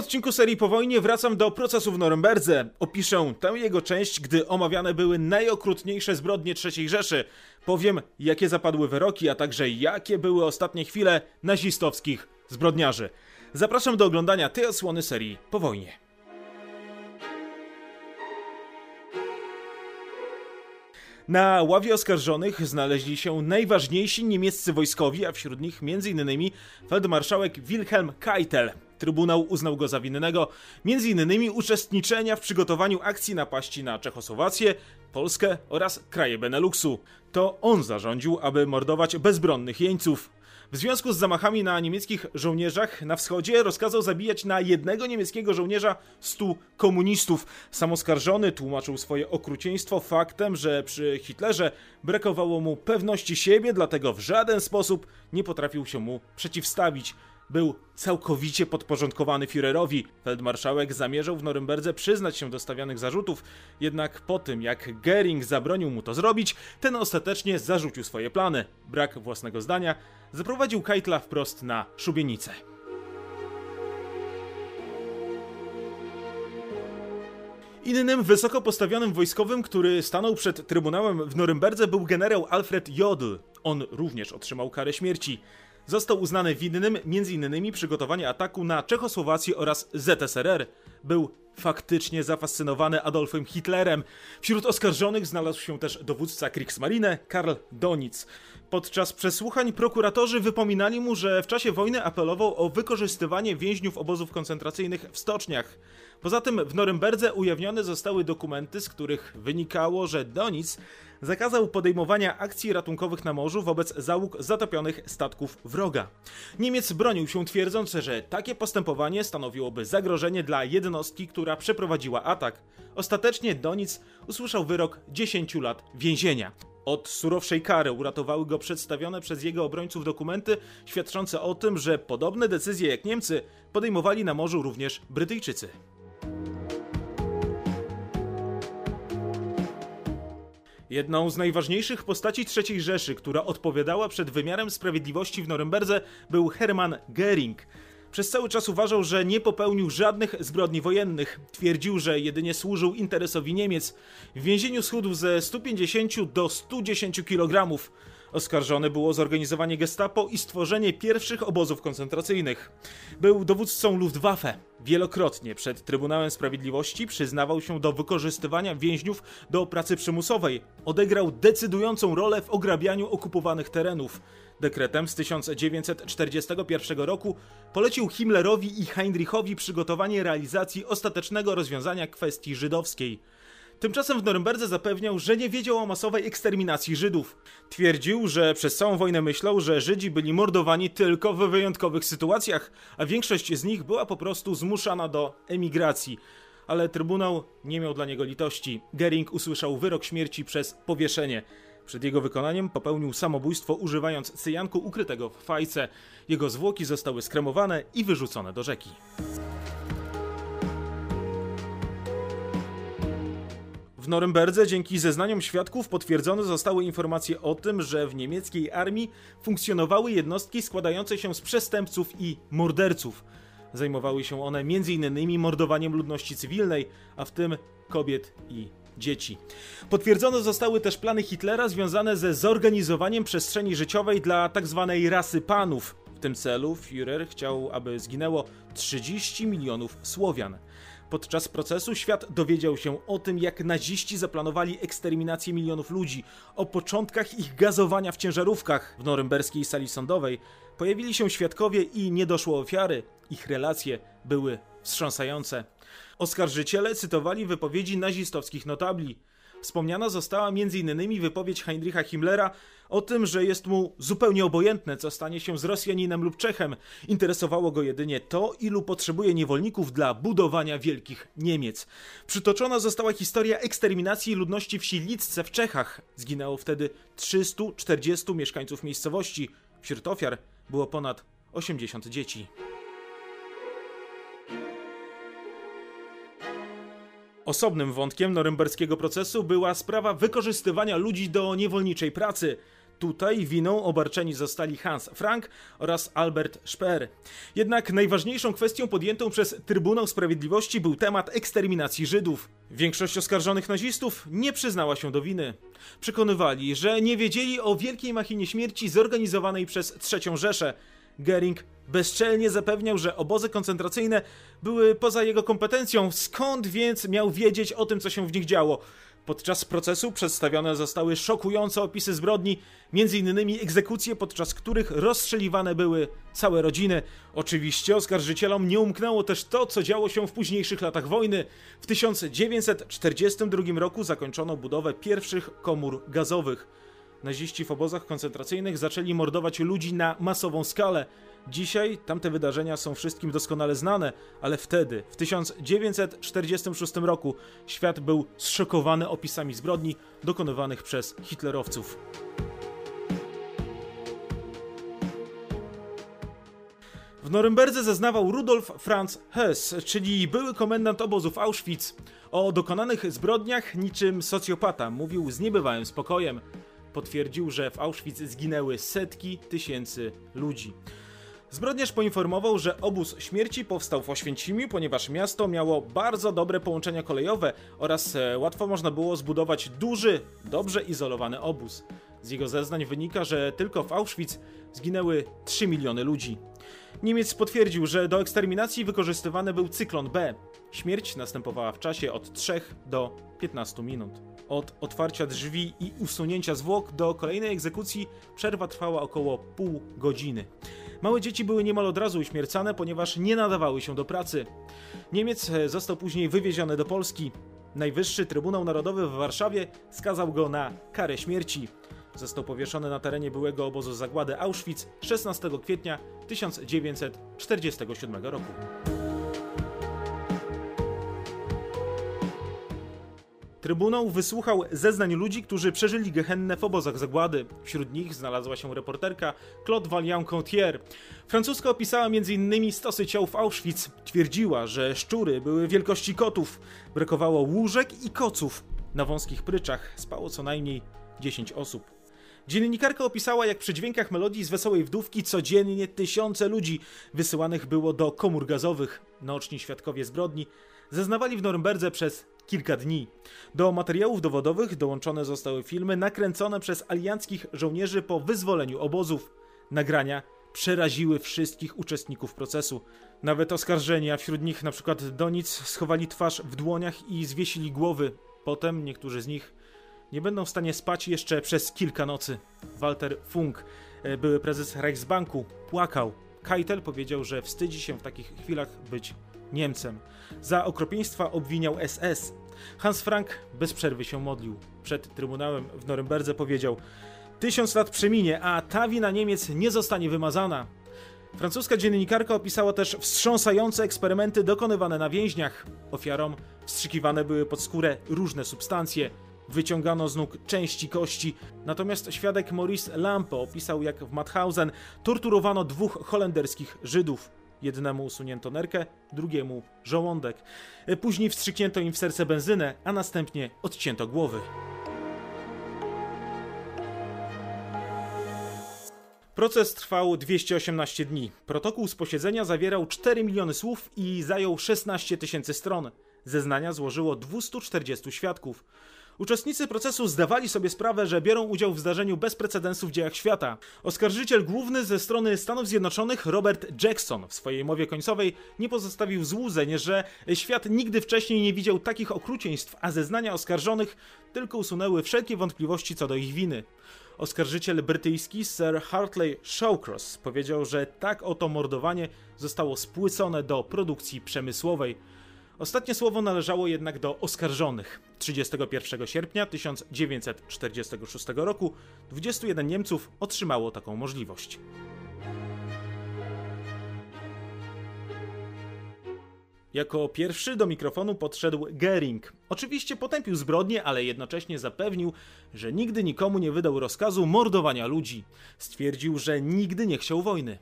odcinku serii Po wojnie wracam do procesu w Norymberdze. Opiszę tę jego część, gdy omawiane były najokrutniejsze zbrodnie III Rzeszy. Powiem, jakie zapadły wyroki, a także jakie były ostatnie chwile nazistowskich zbrodniarzy. Zapraszam do oglądania tej odsłony serii Po wojnie. Na ławie oskarżonych znaleźli się najważniejsi niemieccy wojskowi, a wśród nich m.in. feldmarszałek Wilhelm Keitel. Trybunał uznał go za winnego m.in. uczestniczenia w przygotowaniu akcji napaści na Czechosłowację, Polskę oraz kraje Beneluxu. To on zarządził, aby mordować bezbronnych jeńców. W związku z zamachami na niemieckich żołnierzach na wschodzie rozkazał zabijać na jednego niemieckiego żołnierza 100 komunistów. Samoskarżony tłumaczył swoje okrucieństwo faktem, że przy Hitlerze brakowało mu pewności siebie, dlatego w żaden sposób nie potrafił się mu przeciwstawić był całkowicie podporządkowany Führerowi. Feldmarszałek zamierzał w Norymberdze przyznać się do stawianych zarzutów, jednak po tym jak Gering zabronił mu to zrobić, ten ostatecznie zarzucił swoje plany. Brak własnego zdania zaprowadził Keitla wprost na szubienicę. Innym wysoko postawionym wojskowym, który stanął przed Trybunałem w Norymberdze był generał Alfred Jodl. On również otrzymał karę śmierci. Został uznany winnym m.in. przygotowania ataku na Czechosłowację oraz ZSRR. Był faktycznie zafascynowany Adolfem Hitlerem. Wśród oskarżonych znalazł się też dowódca Kriegsmarine Karl Donitz. Podczas przesłuchań prokuratorzy wypominali mu, że w czasie wojny apelował o wykorzystywanie więźniów obozów koncentracyjnych w stoczniach. Poza tym w Norymberdze ujawnione zostały dokumenty, z których wynikało, że Donitz zakazał podejmowania akcji ratunkowych na morzu wobec załóg zatopionych statków wroga. Niemiec bronił się twierdząc, że takie postępowanie stanowiłoby zagrożenie dla jednostki, która przeprowadziła atak. Ostatecznie Donic usłyszał wyrok 10 lat więzienia. Od surowszej kary uratowały go przedstawione przez jego obrońców dokumenty świadczące o tym, że podobne decyzje jak Niemcy podejmowali na morzu również Brytyjczycy. Jedną z najważniejszych postaci III Rzeszy, która odpowiadała przed wymiarem sprawiedliwości w Norymberdze, był Hermann Göring. Przez cały czas uważał, że nie popełnił żadnych zbrodni wojennych. Twierdził, że jedynie służył interesowi Niemiec. W więzieniu schudł ze 150 do 110 kg. Oskarżony było zorganizowanie gestapo i stworzenie pierwszych obozów koncentracyjnych. Był dowódcą Luftwaffe. Wielokrotnie przed Trybunałem Sprawiedliwości przyznawał się do wykorzystywania więźniów do pracy przymusowej. Odegrał decydującą rolę w ograbianiu okupowanych terenów. Dekretem z 1941 roku polecił Himmlerowi i Heinrichowi przygotowanie realizacji ostatecznego rozwiązania kwestii żydowskiej. Tymczasem w Norymberdze zapewniał, że nie wiedział o masowej eksterminacji Żydów. Twierdził, że przez całą wojnę myślał, że Żydzi byli mordowani tylko w wyjątkowych sytuacjach, a większość z nich była po prostu zmuszana do emigracji. Ale Trybunał nie miał dla niego litości. Gering usłyszał wyrok śmierci przez powieszenie. Przed jego wykonaniem popełnił samobójstwo używając cyjanku ukrytego w fajce. Jego zwłoki zostały skremowane i wyrzucone do rzeki. W Norymberdze dzięki zeznaniom świadków potwierdzone zostały informacje o tym, że w niemieckiej armii funkcjonowały jednostki składające się z przestępców i morderców. Zajmowały się one m.in. mordowaniem ludności cywilnej, a w tym kobiet i dzieci. Potwierdzone zostały też plany Hitlera związane ze zorganizowaniem przestrzeni życiowej dla tzw. Tak rasy panów. W tym celu Führer chciał, aby zginęło 30 milionów Słowian. Podczas procesu świat dowiedział się o tym, jak naziści zaplanowali eksterminację milionów ludzi, o początkach ich gazowania w ciężarówkach. W norymberskiej sali sądowej pojawili się świadkowie i nie doszło ofiary. Ich relacje były wstrząsające. Oskarżyciele cytowali wypowiedzi nazistowskich notabli. Wspomniana została m.in. wypowiedź Heinricha Himmlera o tym, że jest mu zupełnie obojętne, co stanie się z Rosjaninem lub Czechem. Interesowało go jedynie to, ilu potrzebuje niewolników dla budowania wielkich Niemiec. Przytoczona została historia eksterminacji ludności wsi Lidce w Czechach. Zginęło wtedy 340 mieszkańców miejscowości. Wśród ofiar było ponad 80 dzieci. Osobnym wątkiem norymberskiego procesu była sprawa wykorzystywania ludzi do niewolniczej pracy. Tutaj winą obarczeni zostali Hans Frank oraz Albert Speer. Jednak najważniejszą kwestią podjętą przez Trybunał Sprawiedliwości był temat eksterminacji Żydów. Większość oskarżonych nazistów nie przyznała się do winy. Przekonywali, że nie wiedzieli o wielkiej machinie śmierci zorganizowanej przez III Rzeszę. Gering bezczelnie zapewniał, że obozy koncentracyjne były poza jego kompetencją, skąd więc miał wiedzieć o tym, co się w nich działo. Podczas procesu przedstawione zostały szokujące opisy zbrodni, m.in. egzekucje, podczas których rozstrzeliwane były całe rodziny. Oczywiście oskarżycielom nie umknęło też to, co działo się w późniejszych latach wojny. W 1942 roku zakończono budowę pierwszych komór gazowych. Naziści w obozach koncentracyjnych zaczęli mordować ludzi na masową skalę. Dzisiaj tamte wydarzenia są wszystkim doskonale znane, ale wtedy, w 1946 roku, świat był zszokowany opisami zbrodni dokonywanych przez hitlerowców. W Norymberdze zeznawał Rudolf Franz Hess, czyli były komendant obozów Auschwitz. O dokonanych zbrodniach niczym socjopata mówił z niebywałym spokojem. Potwierdził, że w Auschwitz zginęły setki tysięcy ludzi. Zbrodniarz poinformował, że obóz śmierci powstał w Oświęcimiu, ponieważ miasto miało bardzo dobre połączenia kolejowe oraz e, łatwo można było zbudować duży, dobrze izolowany obóz. Z jego zeznań wynika, że tylko w Auschwitz zginęły 3 miliony ludzi. Niemiec potwierdził, że do eksterminacji wykorzystywany był cyklon B. Śmierć następowała w czasie od 3 do 15 minut. Od otwarcia drzwi i usunięcia zwłok do kolejnej egzekucji przerwa trwała około pół godziny. Małe dzieci były niemal od razu uśmiercane, ponieważ nie nadawały się do pracy. Niemiec e, został później wywieziony do Polski. Najwyższy Trybunał Narodowy w Warszawie skazał go na karę śmierci. Został powieszony na terenie byłego obozu zagłady Auschwitz 16 kwietnia 1947 roku. Trybunał wysłuchał zeznań ludzi, którzy przeżyli gehennę w obozach zagłady. Wśród nich znalazła się reporterka Claude Valiant-Contier. Francuska opisała m.in. stosy ciał w Auschwitz. Twierdziła, że szczury były wielkości kotów. Brakowało łóżek i koców. Na wąskich pryczach spało co najmniej 10 osób. Dziennikarka opisała, jak przy dźwiękach melodii z Wesołej Wdówki codziennie tysiące ludzi wysyłanych było do komór gazowych. Naoczni świadkowie zbrodni zeznawali w Norymberdze przez kilka dni. Do materiałów dowodowych dołączone zostały filmy nakręcone przez alianckich żołnierzy po wyzwoleniu obozów. Nagrania przeraziły wszystkich uczestników procesu. Nawet oskarżeni, a wśród nich np. Donic, schowali twarz w dłoniach i zwiesili głowy. Potem niektórzy z nich nie będą w stanie spać jeszcze przez kilka nocy. Walter Funk, e, były prezes Reichsbanku, płakał. Keitel powiedział, że wstydzi się w takich chwilach być Niemcem. Za okropieństwa obwiniał SS. Hans Frank bez przerwy się modlił. Przed trybunałem w Norymberdze powiedział: Tysiąc lat przeminie, a ta wina Niemiec nie zostanie wymazana. Francuska dziennikarka opisała też wstrząsające eksperymenty dokonywane na więźniach. Ofiarom wstrzykiwane były pod skórę różne substancje. Wyciągano z nóg części kości, natomiast świadek Maurice Lampe opisał, jak w Mauthausen torturowano dwóch holenderskich Żydów. Jednemu usunięto nerkę, drugiemu żołądek. Później wstrzyknięto im w serce benzynę, a następnie odcięto głowy. Proces trwał 218 dni. Protokół z posiedzenia zawierał 4 miliony słów i zajął 16 tysięcy stron. Zeznania złożyło 240 świadków. Uczestnicy procesu zdawali sobie sprawę, że biorą udział w zdarzeniu bez precedensu w dziejach świata. Oskarżyciel główny ze strony Stanów Zjednoczonych, Robert Jackson, w swojej mowie końcowej nie pozostawił złudzeń, że świat nigdy wcześniej nie widział takich okrucieństw, a zeznania oskarżonych tylko usunęły wszelkie wątpliwości co do ich winy. Oskarżyciel brytyjski Sir Hartley Shawcross powiedział, że tak oto mordowanie zostało spłycone do produkcji przemysłowej. Ostatnie słowo należało jednak do oskarżonych. 31 sierpnia 1946 roku 21 Niemców otrzymało taką możliwość. Jako pierwszy do mikrofonu podszedł Gering. Oczywiście potępił zbrodnie, ale jednocześnie zapewnił, że nigdy nikomu nie wydał rozkazu mordowania ludzi. Stwierdził, że nigdy nie chciał wojny.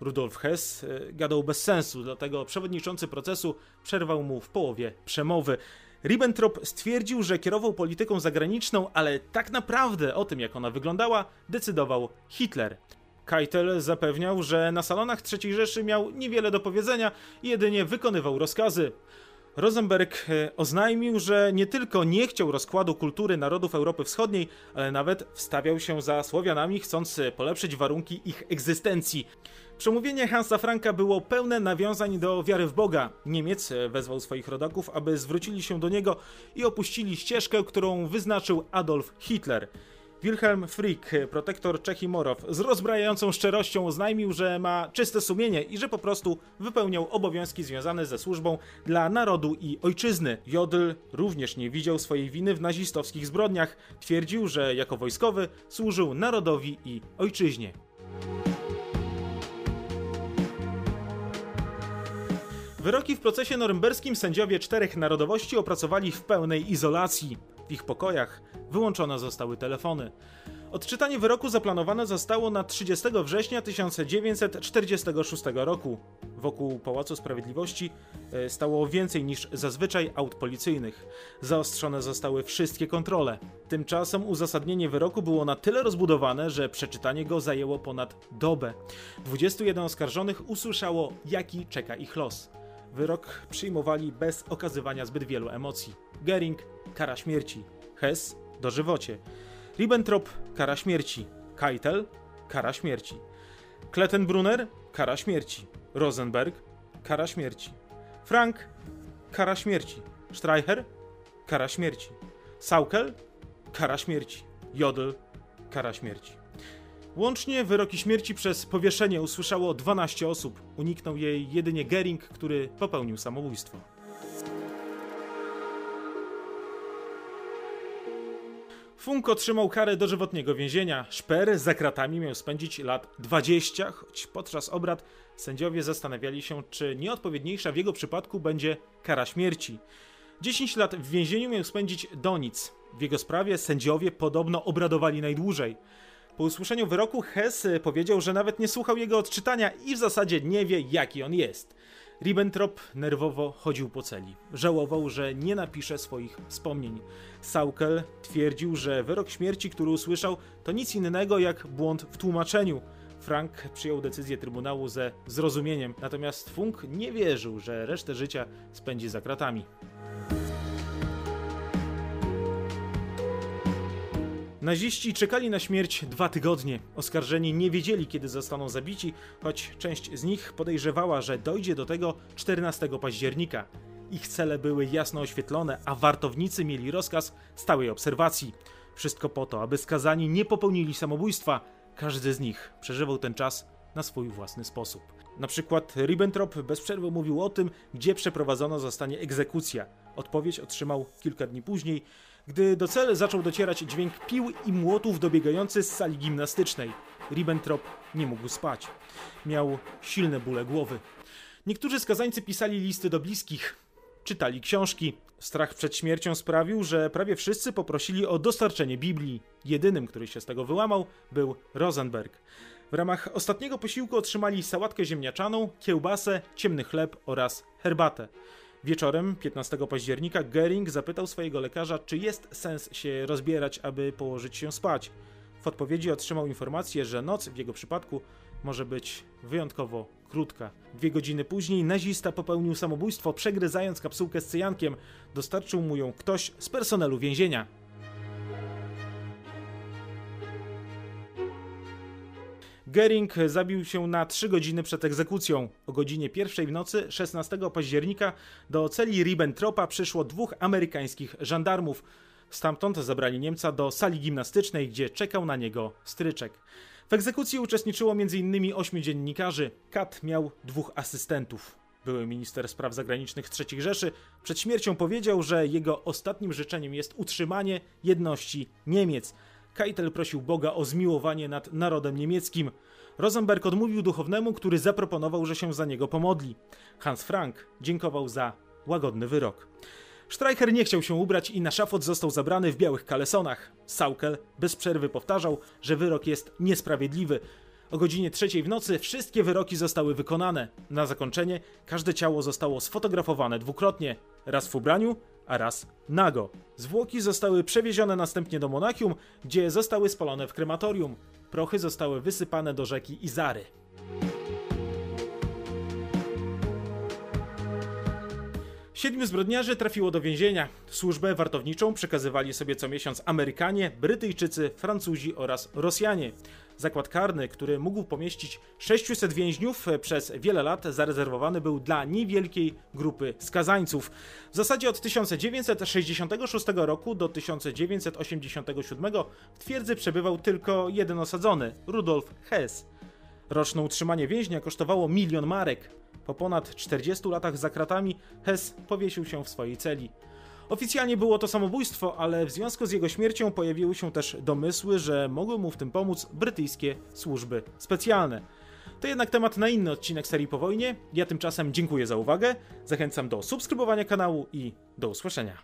Rudolf Hess e, gadał bez sensu, dlatego przewodniczący procesu przerwał mu w połowie przemowy. Ribbentrop stwierdził, że kierował polityką zagraniczną, ale tak naprawdę o tym, jak ona wyglądała, decydował Hitler. Keitel zapewniał, że na salonach III Rzeszy miał niewiele do powiedzenia jedynie wykonywał rozkazy. Rosenberg e, oznajmił, że nie tylko nie chciał rozkładu kultury narodów Europy Wschodniej, ale nawet wstawiał się za Słowianami, chcąc polepszyć warunki ich egzystencji. Przemówienie Hansa Franka było pełne nawiązań do wiary w Boga. Niemiec wezwał swoich rodaków, aby zwrócili się do niego i opuścili ścieżkę, którą wyznaczył Adolf Hitler. Wilhelm Frick, protektor Czech i Morow, z rozbrajającą szczerością oznajmił, że ma czyste sumienie i że po prostu wypełniał obowiązki związane ze służbą dla narodu i ojczyzny. Jodl również nie widział swojej winy w nazistowskich zbrodniach. Twierdził, że jako wojskowy służył narodowi i ojczyźnie. Wyroki w procesie norymberskim sędziowie czterech narodowości opracowali w pełnej izolacji. W ich pokojach wyłączone zostały telefony. Odczytanie wyroku zaplanowane zostało na 30 września 1946 roku. Wokół Pałacu Sprawiedliwości e, stało więcej niż zazwyczaj aut policyjnych. Zaostrzone zostały wszystkie kontrole. Tymczasem uzasadnienie wyroku było na tyle rozbudowane, że przeczytanie go zajęło ponad dobę. 21 oskarżonych usłyszało, jaki czeka ich los. Wyrok przyjmowali bez okazywania zbyt wielu emocji. Gering kara śmierci, Hess dożywocie, Ribbentrop kara śmierci, Keitel kara śmierci, Klettenbrunner kara śmierci, Rosenberg kara śmierci, Frank kara śmierci, Streicher kara śmierci, Saukel kara śmierci, Jodl kara śmierci. Łącznie wyroki śmierci przez powieszenie usłyszało 12 osób. Uniknął jej jedynie Gering, który popełnił samobójstwo. Funk otrzymał karę dożywotniego więzienia. Szper za kratami miał spędzić lat 20, choć podczas obrad sędziowie zastanawiali się, czy nieodpowiedniejsza w jego przypadku będzie kara śmierci. 10 lat w więzieniu miał spędzić Donic. W jego sprawie sędziowie podobno obradowali najdłużej. Po usłyszeniu wyroku Hess powiedział, że nawet nie słuchał jego odczytania i w zasadzie nie wie, jaki on jest. Ribbentrop nerwowo chodził po celi. Żałował, że nie napisze swoich wspomnień. Saukel twierdził, że wyrok śmierci, który usłyszał, to nic innego jak błąd w tłumaczeniu. Frank przyjął decyzję Trybunału ze zrozumieniem, natomiast Funk nie wierzył, że resztę życia spędzi za kratami. Naziści czekali na śmierć dwa tygodnie. Oskarżeni nie wiedzieli, kiedy zostaną zabici, choć część z nich podejrzewała, że dojdzie do tego 14 października. Ich cele były jasno oświetlone, a wartownicy mieli rozkaz stałej obserwacji. Wszystko po to, aby skazani nie popełnili samobójstwa. Każdy z nich przeżywał ten czas na swój własny sposób. Na przykład Ribbentrop bez przerwy mówił o tym, gdzie przeprowadzona zostanie egzekucja. Odpowiedź otrzymał kilka dni później, gdy do celu zaczął docierać dźwięk pił i młotów dobiegający z sali gimnastycznej. Ribbentrop nie mógł spać. Miał silne bóle głowy. Niektórzy skazańcy pisali listy do bliskich, czytali książki. Strach przed śmiercią sprawił, że prawie wszyscy poprosili o dostarczenie Biblii. Jedynym, który się z tego wyłamał, był Rosenberg. W ramach ostatniego posiłku otrzymali sałatkę ziemniaczaną, kiełbasę, ciemny chleb oraz herbatę. Wieczorem 15 października Gering zapytał swojego lekarza, czy jest sens się rozbierać, aby położyć się spać. W odpowiedzi otrzymał informację, że noc w jego przypadku może być wyjątkowo krótka. Dwie godziny później nazista popełnił samobójstwo, przegryzając kapsułkę z cyjankiem. Dostarczył mu ją ktoś z personelu więzienia. Gering zabił się na 3 godziny przed egzekucją. O godzinie pierwszej w nocy 16 października do celi Ribbentropa przyszło dwóch amerykańskich żandarmów. Stamtąd zabrali Niemca do sali gimnastycznej, gdzie czekał na niego stryczek. W egzekucji uczestniczyło m.in. ośmiu dziennikarzy. Kat miał dwóch asystentów. Były minister spraw zagranicznych III Rzeszy przed śmiercią powiedział, że jego ostatnim życzeniem jest utrzymanie jedności Niemiec. Keitel prosił Boga o zmiłowanie nad narodem niemieckim. Rosenberg odmówił duchownemu, który zaproponował, że się za niego pomodli. Hans Frank dziękował za łagodny wyrok. Streicher nie chciał się ubrać i na szafot został zabrany w białych kalesonach. Saukel bez przerwy powtarzał, że wyrok jest niesprawiedliwy. O godzinie trzeciej w nocy wszystkie wyroki zostały wykonane. Na zakończenie każde ciało zostało sfotografowane dwukrotnie. Raz w ubraniu, a raz nago. Zwłoki zostały przewiezione następnie do Monachium, gdzie zostały spalone w krematorium. Prochy zostały wysypane do rzeki Izary. Siedmiu zbrodniarzy trafiło do więzienia. Służbę wartowniczą przekazywali sobie co miesiąc Amerykanie, Brytyjczycy, Francuzi oraz Rosjanie. Zakład karny, który mógł pomieścić 600 więźniów, przez wiele lat zarezerwowany był dla niewielkiej grupy skazańców. W zasadzie od 1966 roku do 1987 w twierdzy przebywał tylko jeden osadzony Rudolf Hess. Roczne utrzymanie więźnia kosztowało milion marek. Po ponad 40 latach za kratami Hess powiesił się w swojej celi. Oficjalnie było to samobójstwo, ale w związku z jego śmiercią pojawiły się też domysły, że mogły mu w tym pomóc brytyjskie służby specjalne. To jednak temat na inny odcinek serii po wojnie. Ja tymczasem dziękuję za uwagę, zachęcam do subskrybowania kanału i do usłyszenia.